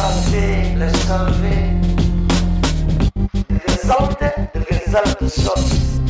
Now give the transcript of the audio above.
salver, les sauver. Ils résolvent, ils résolvent des choses.